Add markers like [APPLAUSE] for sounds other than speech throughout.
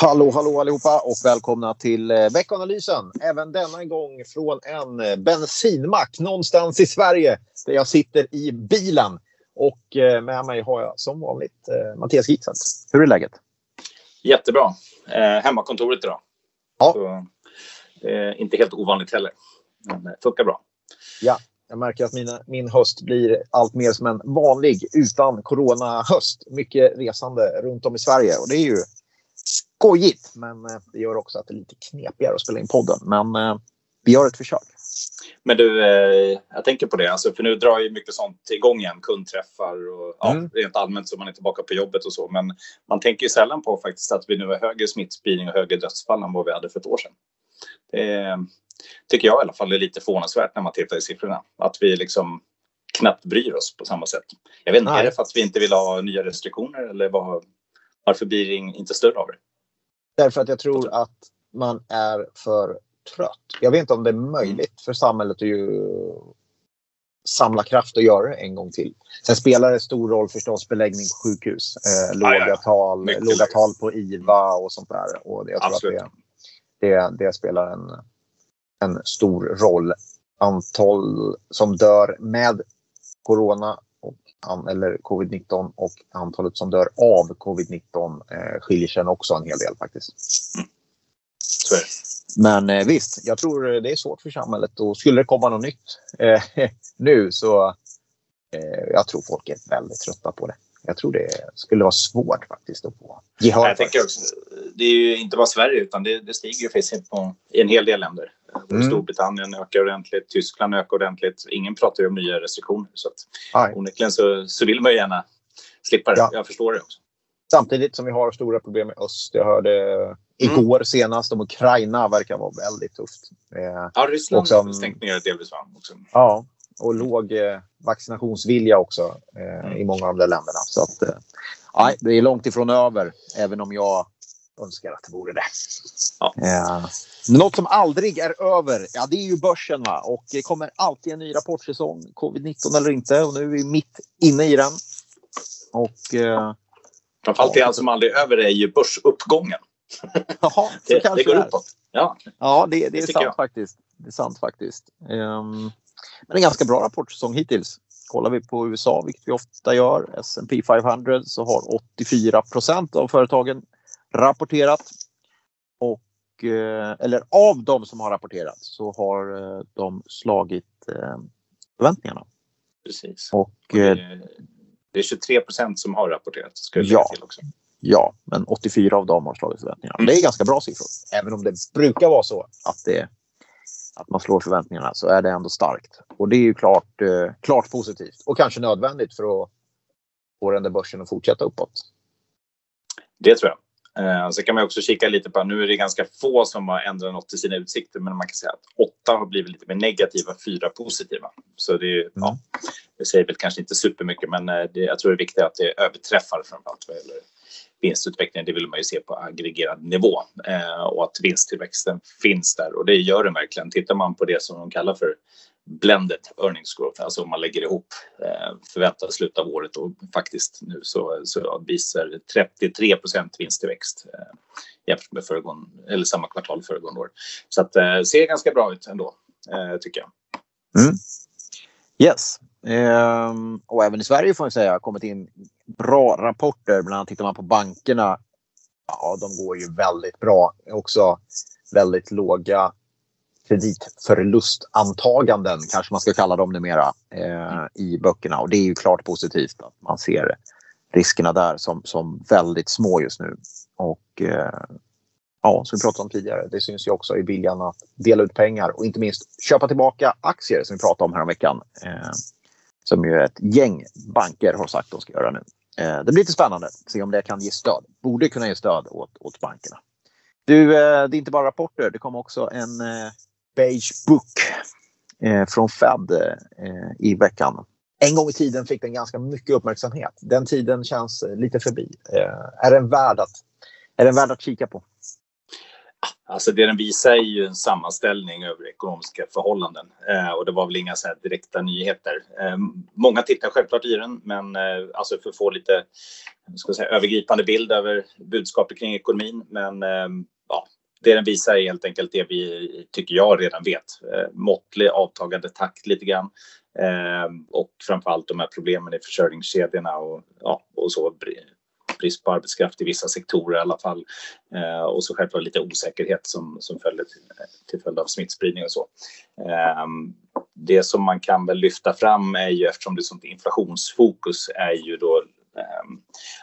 Hallå, hallå allihopa och välkomna till eh, veckanalysen. Även denna gång från en eh, bensinmack någonstans i Sverige där jag sitter i bilen. Och eh, med mig har jag som vanligt Mattias Gitzelt. Hur är läget? Jättebra. Eh, hemmakontoret idag. Ja. Så, eh, inte helt ovanligt heller. Men det funkar bra. Ja, jag märker att mina, min höst blir allt mer som en vanlig utan corona-höst. Mycket resande runt om i Sverige och det är ju skojigt. Men eh, det gör också att det är lite knepigare att spela in podden. Men eh, vi gör ett försök. Men du, eh, jag tänker på det, alltså, för nu drar ju mycket sånt igång igen, kundträffar och ja, mm. rent allmänt så man är tillbaka på jobbet och så. Men man tänker ju sällan på faktiskt att vi nu har högre smittspridning och högre dödsfall än vad vi hade för ett år sedan. Det tycker jag i alla fall är lite förvånansvärt när man tittar i siffrorna. Att vi liksom knappt bryr oss på samma sätt. Jag vet inte, är det för att vi inte vill ha nya restriktioner eller vad, varför blir det inte större av det? Därför att jag tror att man är för trött. Jag vet inte om det är möjligt för samhället att ju samla kraft och göra det en gång till. Sen spelar det stor roll förstås beläggning på sjukhus. Eh, låga, ja, ja. Tal, låga tal på IVA och sånt där. Och jag tror Absolut. att det, det, det spelar en, en stor roll. Antal som dör med corona eller covid-19 och antalet som dör av covid-19 eh, skiljer sig också en hel del faktiskt. Mm. Men eh, visst, jag tror det är svårt för samhället och skulle det komma något nytt eh, [LAUGHS] nu så eh, jag tror folk är väldigt trötta på det. Jag tror det skulle vara svårt faktiskt att få gehör jag tänker också, Det är ju inte bara Sverige utan det, det stiger ju faktiskt på, i en hel del länder. Mm. Storbritannien ökar ordentligt, Tyskland ökar ordentligt. Ingen pratar ju om nya restriktioner så att onekligen så, så vill man ju gärna slippa det. Ja. Jag förstår det också. Samtidigt som vi har stora problem med öst. Jag hörde igår mm. senast om Ukraina verkar vara väldigt tufft. Eh, ja, Ryssland har stängt ner delvis? Också. Ja, och låg eh, vaccinationsvilja också eh, mm. i många av de länderna. Så att, eh, nej, det är långt ifrån över, även om jag önskar att det vore det. Ja. Eh, något som aldrig är över, ja det är ju börsen va. Och det kommer alltid en ny rapportsäsong, covid-19 eller inte. Och nu är vi mitt inne i den. Och... Eh, Framförallt det som aldrig är över är ju börsuppgången. [LAUGHS] Jaha, det, det går uppåt. Ja, ja det, det är sant jag. faktiskt. Det är sant faktiskt. Um, men en ganska bra rapportsäsong hittills. Kollar vi på USA, vilket vi ofta gör, S&P 500 så har 84 procent av företagen rapporterat. Och, eh, eller av de som har rapporterat så har eh, de slagit eh, förväntningarna. Precis. Och, det, är 23 procent som har rapporterat. Ska jag ja, till också. Ja, men 84 av dem har slagit förväntningarna. Mm. Det är ganska bra siffror. Även om det brukar vara så att, det, att man slår förväntningarna så är det ändå starkt. Och det är ju klart, eh, klart positivt och kanske nödvändigt för att få den där börsen att fortsätta uppåt. Det tror jag. Eh, så kan man också kika lite på, nu är det ganska få som har ändrat något i sina utsikter, men man kan säga att åtta har blivit lite mer negativa, fyra positiva. Så det, mm. ja, det säger väl kanske inte supermycket, men eh, det, jag tror det är viktigt att det överträffar framförallt vad gäller vinstutvecklingen, det vill man ju se på aggregerad nivå eh, och att vinsttillväxten finns där och det gör den verkligen. Tittar man på det som de kallar för blended earnings growth, alltså om man lägger ihop eh, förväntat slut av året och faktiskt nu så, så visar 33 procent vinsttillväxt eh, jämfört med föregående, eller samma kvartal föregående år. Så att eh, ser ganska bra ut ändå, eh, tycker jag. Mm. Yes. Um, och även i Sverige får man säga har kommit in bra rapporter. Bland annat tittar man på bankerna. Ja, de går ju väldigt bra. Också väldigt låga kreditförlustantaganden, kanske man ska kalla dem numera, eh, i böckerna. Och det är ju klart positivt att man ser riskerna där som, som väldigt små just nu. Och eh, ja, som vi pratade om tidigare, det syns ju också i viljan att dela ut pengar och inte minst köpa tillbaka aktier som vi pratade om häromveckan. Eh, som ju ett gäng banker har sagt att de ska göra nu. Eh, det blir lite spännande att se om det kan ge stöd. Borde kunna ge stöd åt, åt bankerna. Du, eh, det är inte bara rapporter. Det kom också en eh, beige book eh, från Fed eh, i veckan. En gång i tiden fick den ganska mycket uppmärksamhet. Den tiden känns lite förbi. Eh, är den värd att, är den värd att kika på? Alltså det den visar är ju en sammanställning över ekonomiska förhållanden eh, och det var väl inga så direkta nyheter. Eh, många tittar självklart i den, men eh, alltså för att få lite ska säga, övergripande bild över budskapet kring ekonomin. Men eh, ja, det den visar är helt enkelt det vi tycker jag redan vet. Eh, måttlig avtagande takt lite grann eh, och framförallt de här problemen i försörjningskedjorna och, ja, och så brist på arbetskraft i vissa sektorer i alla fall. Eh, och så självklart lite osäkerhet som, som följer till, till följd av smittspridning och så. Eh, det som man kan väl lyfta fram är ju eftersom det är sånt inflationsfokus är ju då eh,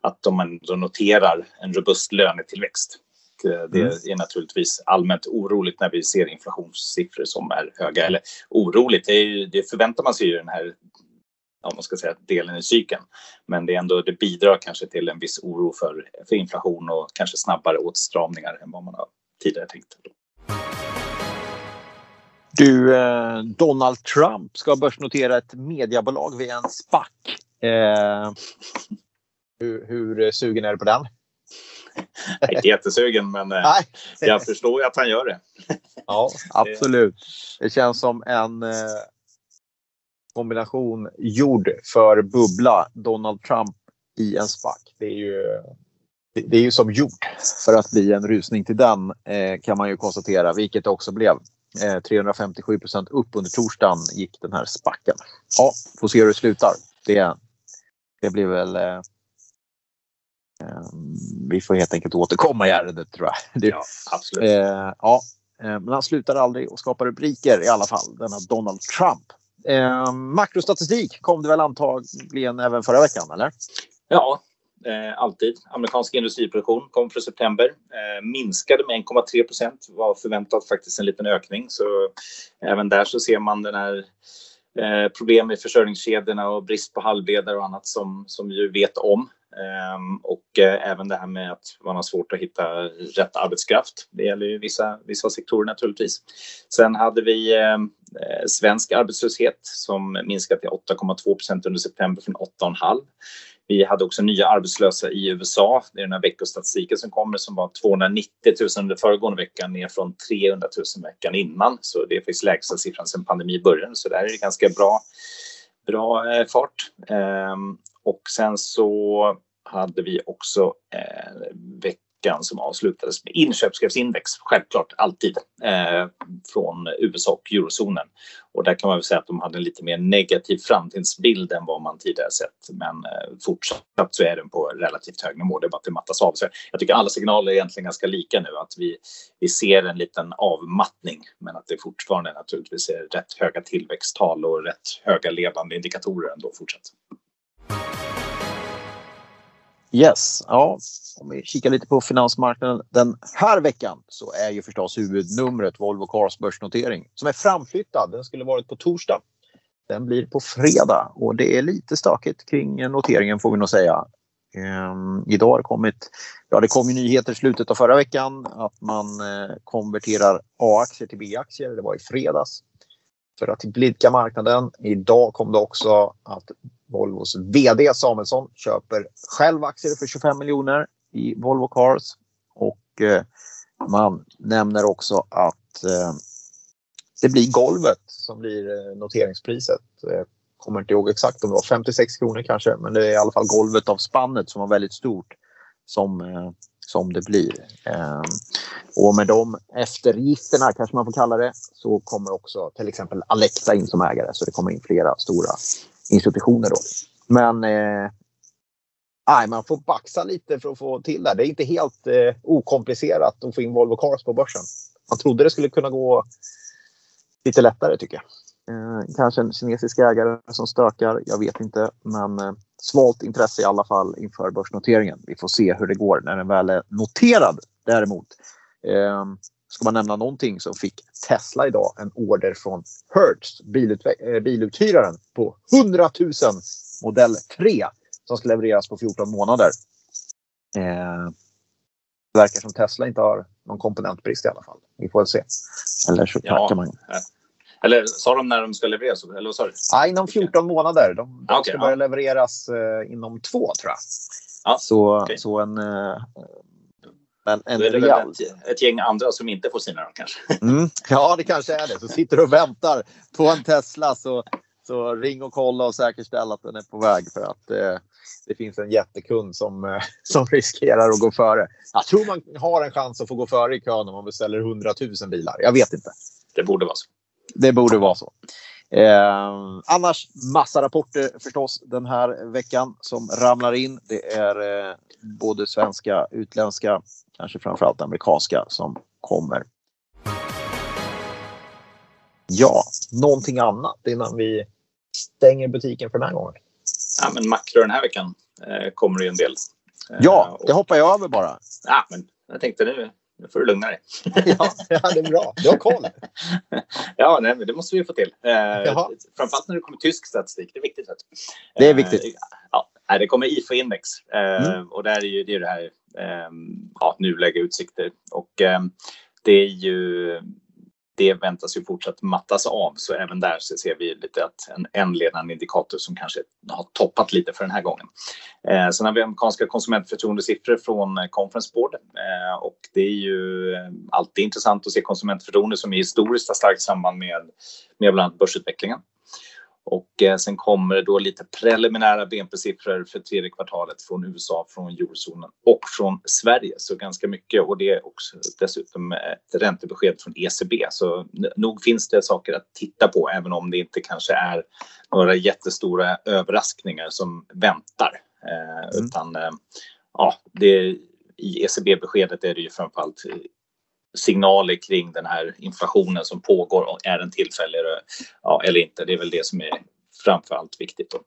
att de ändå noterar en robust lönetillväxt. Eh, det mm. är naturligtvis allmänt oroligt när vi ser inflationssiffror som är höga. Eller oroligt, det, är, det förväntar man sig ju den här ja, man ska säga, delen i cykeln. Men det, är ändå, det bidrar kanske till en viss oro för, för inflation och kanske snabbare åtstramningar än vad man har tidigare tänkt. Du, eh, Donald Trump ska börsnotera ett mediebolag via en SPAC. Eh, hur, hur sugen är du på den? Jag är inte jättesugen, men eh, jag förstår ju att han gör det. Ja, absolut. Det känns som en eh, kombination gjord för bubbla Donald Trump i en SPAC. Det är ju, det är ju som gjort för att bli en rusning till den eh, kan man ju konstatera, vilket det också blev. 357 eh, procent upp under torsdagen gick den här spacken. Ja, får se hur det slutar. Det, det blir väl... Eh, vi får helt enkelt återkomma i ärendet tror jag. Det, ja, absolut. Eh, ja, men han slutar aldrig att skapa rubriker i alla fall, denna Donald Trump. Eh, makrostatistik kom det väl antagligen även förra veckan, eller? Ja, eh, alltid. Amerikansk industriproduktion kom för september. Eh, minskade med 1,3 procent. Var förväntat faktiskt en liten ökning. Så även där så ser man den här eh, problem med försörjningskedjorna och brist på halvledare och annat som, som vi vet om. Ehm, och eh, även det här med att man har svårt att hitta rätt arbetskraft. Det gäller ju vissa, vissa sektorer naturligtvis. Sen hade vi ehm, eh, svensk arbetslöshet som minskade till 8,2 procent under september från 8,5. Vi hade också nya arbetslösa i USA. Det är den här veckostatistiken som kommer som var 290 000 under föregående vecka ner från 300 000 veckan innan. Så det är faktiskt lägsta siffran sedan pandemin började. Så där är det ganska bra, bra eh, fart. Ehm, och sen så hade vi också eh, veckan som avslutades med inköpschefsindex, självklart alltid, eh, från USA och eurozonen. Och där kan man väl säga att de hade en lite mer negativ framtidsbild än vad man tidigare sett. Men eh, fortsatt så är den på relativt hög nivå, det är bara att det mattas av. Så jag tycker alla signaler är egentligen ganska lika nu, att vi, vi ser en liten avmattning, men att det fortfarande naturligtvis är rätt höga tillväxttal och rätt höga ledande indikatorer ändå fortsatt. Yes, ja. Om vi kikar lite på finansmarknaden den här veckan så är ju förstås huvudnumret Volvo Cars börsnotering som är framflyttad. Den skulle varit på torsdag. Den blir på fredag och det är lite stökigt kring noteringen får vi nog säga. Ehm, idag har det kommit, ja det kom ju nyheter i slutet av förra veckan att man eh, konverterar A-aktier till B-aktier. Det var i fredags för att blidka marknaden. Idag kom det också att Volvos VD Samuelsson köper själv aktier för 25 miljoner i Volvo Cars. Och eh, man nämner också att eh, det blir golvet som blir eh, noteringspriset. Jag kommer inte ihåg exakt om det var 56 kronor kanske, men det är i alla fall golvet av spannet som var väldigt stort som, eh, som det blir. Eh, och med de eftergifterna, kanske man får kalla det, så kommer också till exempel Alexa in som ägare. Så det kommer in flera stora institutioner då. Men eh, nej, man får baxa lite för att få till det. Det är inte helt eh, okomplicerat att få in Volvo Cars på börsen. Man trodde det skulle kunna gå lite lättare tycker jag. Eh, kanske en kinesisk ägare som stökar, jag vet inte. Men eh, svalt intresse i alla fall inför börsnoteringen. Vi får se hur det går när den väl är noterad däremot. Eh, ska man nämna någonting så fick Tesla idag en order från Hertz, eh, biluthyraren, på 100 000 modell 3 som ska levereras på 14 månader. Eh, det verkar som Tesla inte har någon komponentbrist i alla fall. Vi får väl se. Eller så ja. man... Eller sa de när de ska levereras? Eller du? Ja, inom 14 månader. De, de okay, ska börja levereras eh, inom två, tror jag. Ja, så, okay. så en, eh, Men en Då är det väl rejäl... ett, ett gäng andra som inte får sina kanske. Mm, ja, det kanske är det. Så sitter du och väntar på en Tesla så, så ring och kolla och säkerställ att den är på väg för att eh, det finns en jättekund som, eh, [LAUGHS] som riskerar att gå före. Jag tror man har en chans att få gå före i kön om man beställer 100 000 bilar. Jag vet inte. Det borde vara så. Det borde vara så. Eh, annars massa rapporter förstås den här veckan som ramlar in. Det är eh, både svenska, utländska, kanske framförallt amerikanska som kommer. Ja, någonting annat innan vi stänger butiken för den här gången. Ja, men makro den här veckan eh, kommer det en del. Eh, Ja, och- det hoppar jag över bara. Ja, men jag tänkte nu, nu får du lugna dig. [LAUGHS] Ja, ja det är bra. Du har koll. [LAUGHS] Ja, nej, men det måste vi få till. Eh, Jaha. framförallt när det kommer tysk statistik. Det är viktigt. Vet du. Det är viktigt. Eh, ja, det kommer IFO-index. Eh, Mm. Och där är ju det, är det här eh, ja, nuläge utsikter. Och eh, det är ju det väntas ju fortsatt mattas av. Så även där så ser vi lite att en, en ledande indikator som kanske har toppat lite för den här gången. Eh, sen har vi amerikanska konsumentförtroendesiffror från eh, Conference Board. Eh, och det är ju eh, alltid intressant att se konsumentförtroende som är historiskt har starkt samband med, med bland annat börsutvecklingen. Och eh, sen kommer det då lite preliminära BNP-siffror för tredje kvartalet från USA, från eurozonen och från Sverige. Så ganska mycket och det är också dessutom ett räntebesked från ECB. Så nog finns det saker att titta på även om det inte kanske är några jättestora överraskningar som väntar. Eh, Mm. Utan eh, ja, det, i ECB-beskedet är det ju framförallt signaler kring den här inflationen som pågår och är den tillfällig eller- ja, eller inte. Det är väl det som är framför allt viktigt. Då.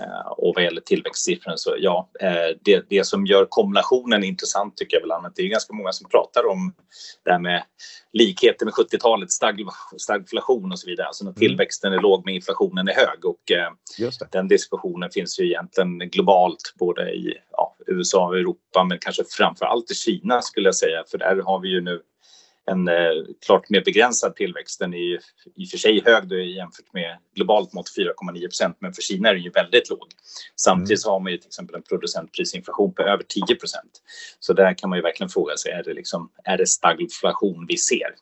Eh, och vad gäller tillväxtsiffrorna så ja, eh, det, det som gör kombinationen intressant tycker jag väl annat. Det är ganska många som pratar om det här med likheter med 70-talet, stag, stagflation och så vidare. Alltså när tillväxten är låg men inflationen är hög och eh, den diskussionen finns ju egentligen globalt både i ja, USA och Europa men kanske framför allt i Kina skulle jag säga för där har vi ju nu en eh, klart mer begränsad tillväxt. Den är ju i och för sig hög då jämfört med globalt mått 4,9 procent men för Kina är den ju väldigt låg. Samtidigt så har man ju till exempel en producentprisinflation på över 10 procent. Så där kan man ju verkligen fråga sig, är det, liksom, är det stagflation vi ser?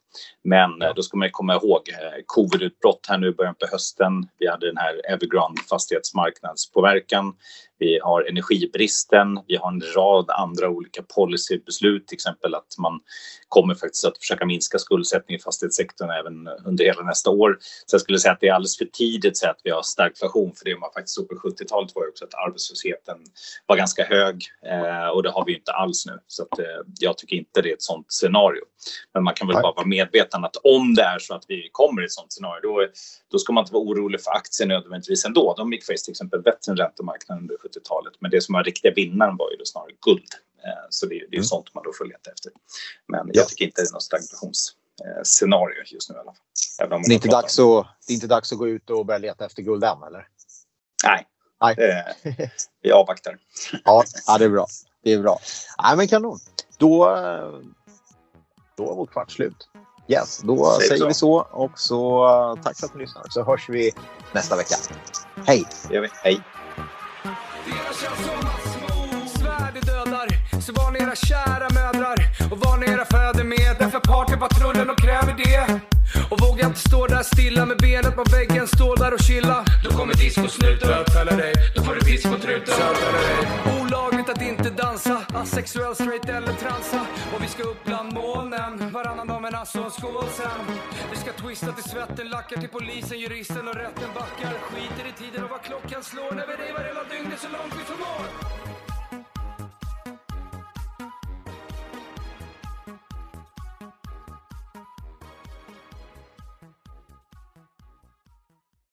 Men eh, då ska man komma ihåg eh, covidutbrott här nu i början på hösten. Vi hade den här Evergrande fastighetsmarknadspåverkan. Vi har energibristen. Vi har en rad andra olika policybeslut, till exempel att man kommer faktiskt att försöka minska skuldsättning i fastighetssektorn även under hela nästa år. Så jag skulle säga att det är alldeles för tidigt att säga att vi har stagflation, för det man faktiskt såg på 70-talet var ju också att arbetslösheten var ganska hög eh, och det har vi inte alls nu. Så att, eh, jag tycker inte det är ett sånt scenario. Men man kan väl bara vara medveten att om det är så att vi kommer i ett sånt scenario, då, då ska man inte vara orolig för aktier nödvändigtvis ändå. De gick faktiskt till exempel bättre än räntemarknaden under 70-talet. Men det som var riktiga vinnaren var ju då snarare guld. Eh, Så det, är- det är Mm. sånt man då får leta efter. Men Ja. jag tycker inte det är något stagnationsscenario just nu i alla fall. Det är, inte dags att, det är inte dags att gå ut och börja leta efter guld än, eller? Nej, Nej. Det, [LAUGHS] vi avvaktar. Ja, ja, det är bra. Det är bra. Nej, men kanon. Då, eh, då är vår kvart slut. Yes, då Säger vi säger så. vi så. Och så eh, tack för att ni lyssnar. Så hörs vi nästa vecka. Hej! Det gör vi. Hej. Så var ni era kära mödrar Och var ni era fäder med Därför partypatrullen och kräver det Och våga inte stå där stilla med benet på väggen Stå där och chilla Då kommer discosnuten Bötfäller dig Då får du piss på truten Olagligt att inte dansa Asexuell, straight eller transa Och vi ska upp Varannan skål sen Vi ska twista till svetten Lackar till polisen, juristen och rätten backar. Skiter i tiden och vad klockan slår När vi revar hela dygnet så långt vi förmår.